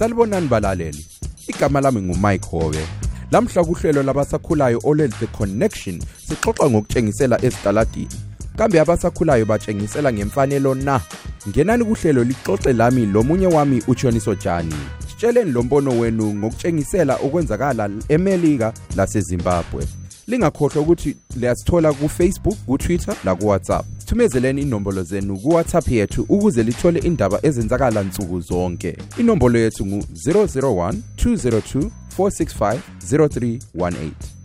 Salibonani balaleli. Igama lami nguMike Howe. Lamhla kuhlelo labasakhulayo olel the connection sixoxa ngokutshengisela ezitaladini. Kambe abasakhulayo batshengisela ngemfanelo na? Ngenani kuhlelo lixoxe lami lomunye wami uJoniso Jani. Sitsheleni lo mbono wenu ngokutshengisela okwenzakala eMelika laseZimbabwe. Lingakhohlwa ukuthi liyasithola ku-Facebook, ku-Twitter la ku-WhatsApp. Sithumezeleni inombolo zenu kuwhatsapp yethu ukuze lithole indaba ezenzakala nsuku zonke. Inombolo yethu ngu-001 202 465 0318.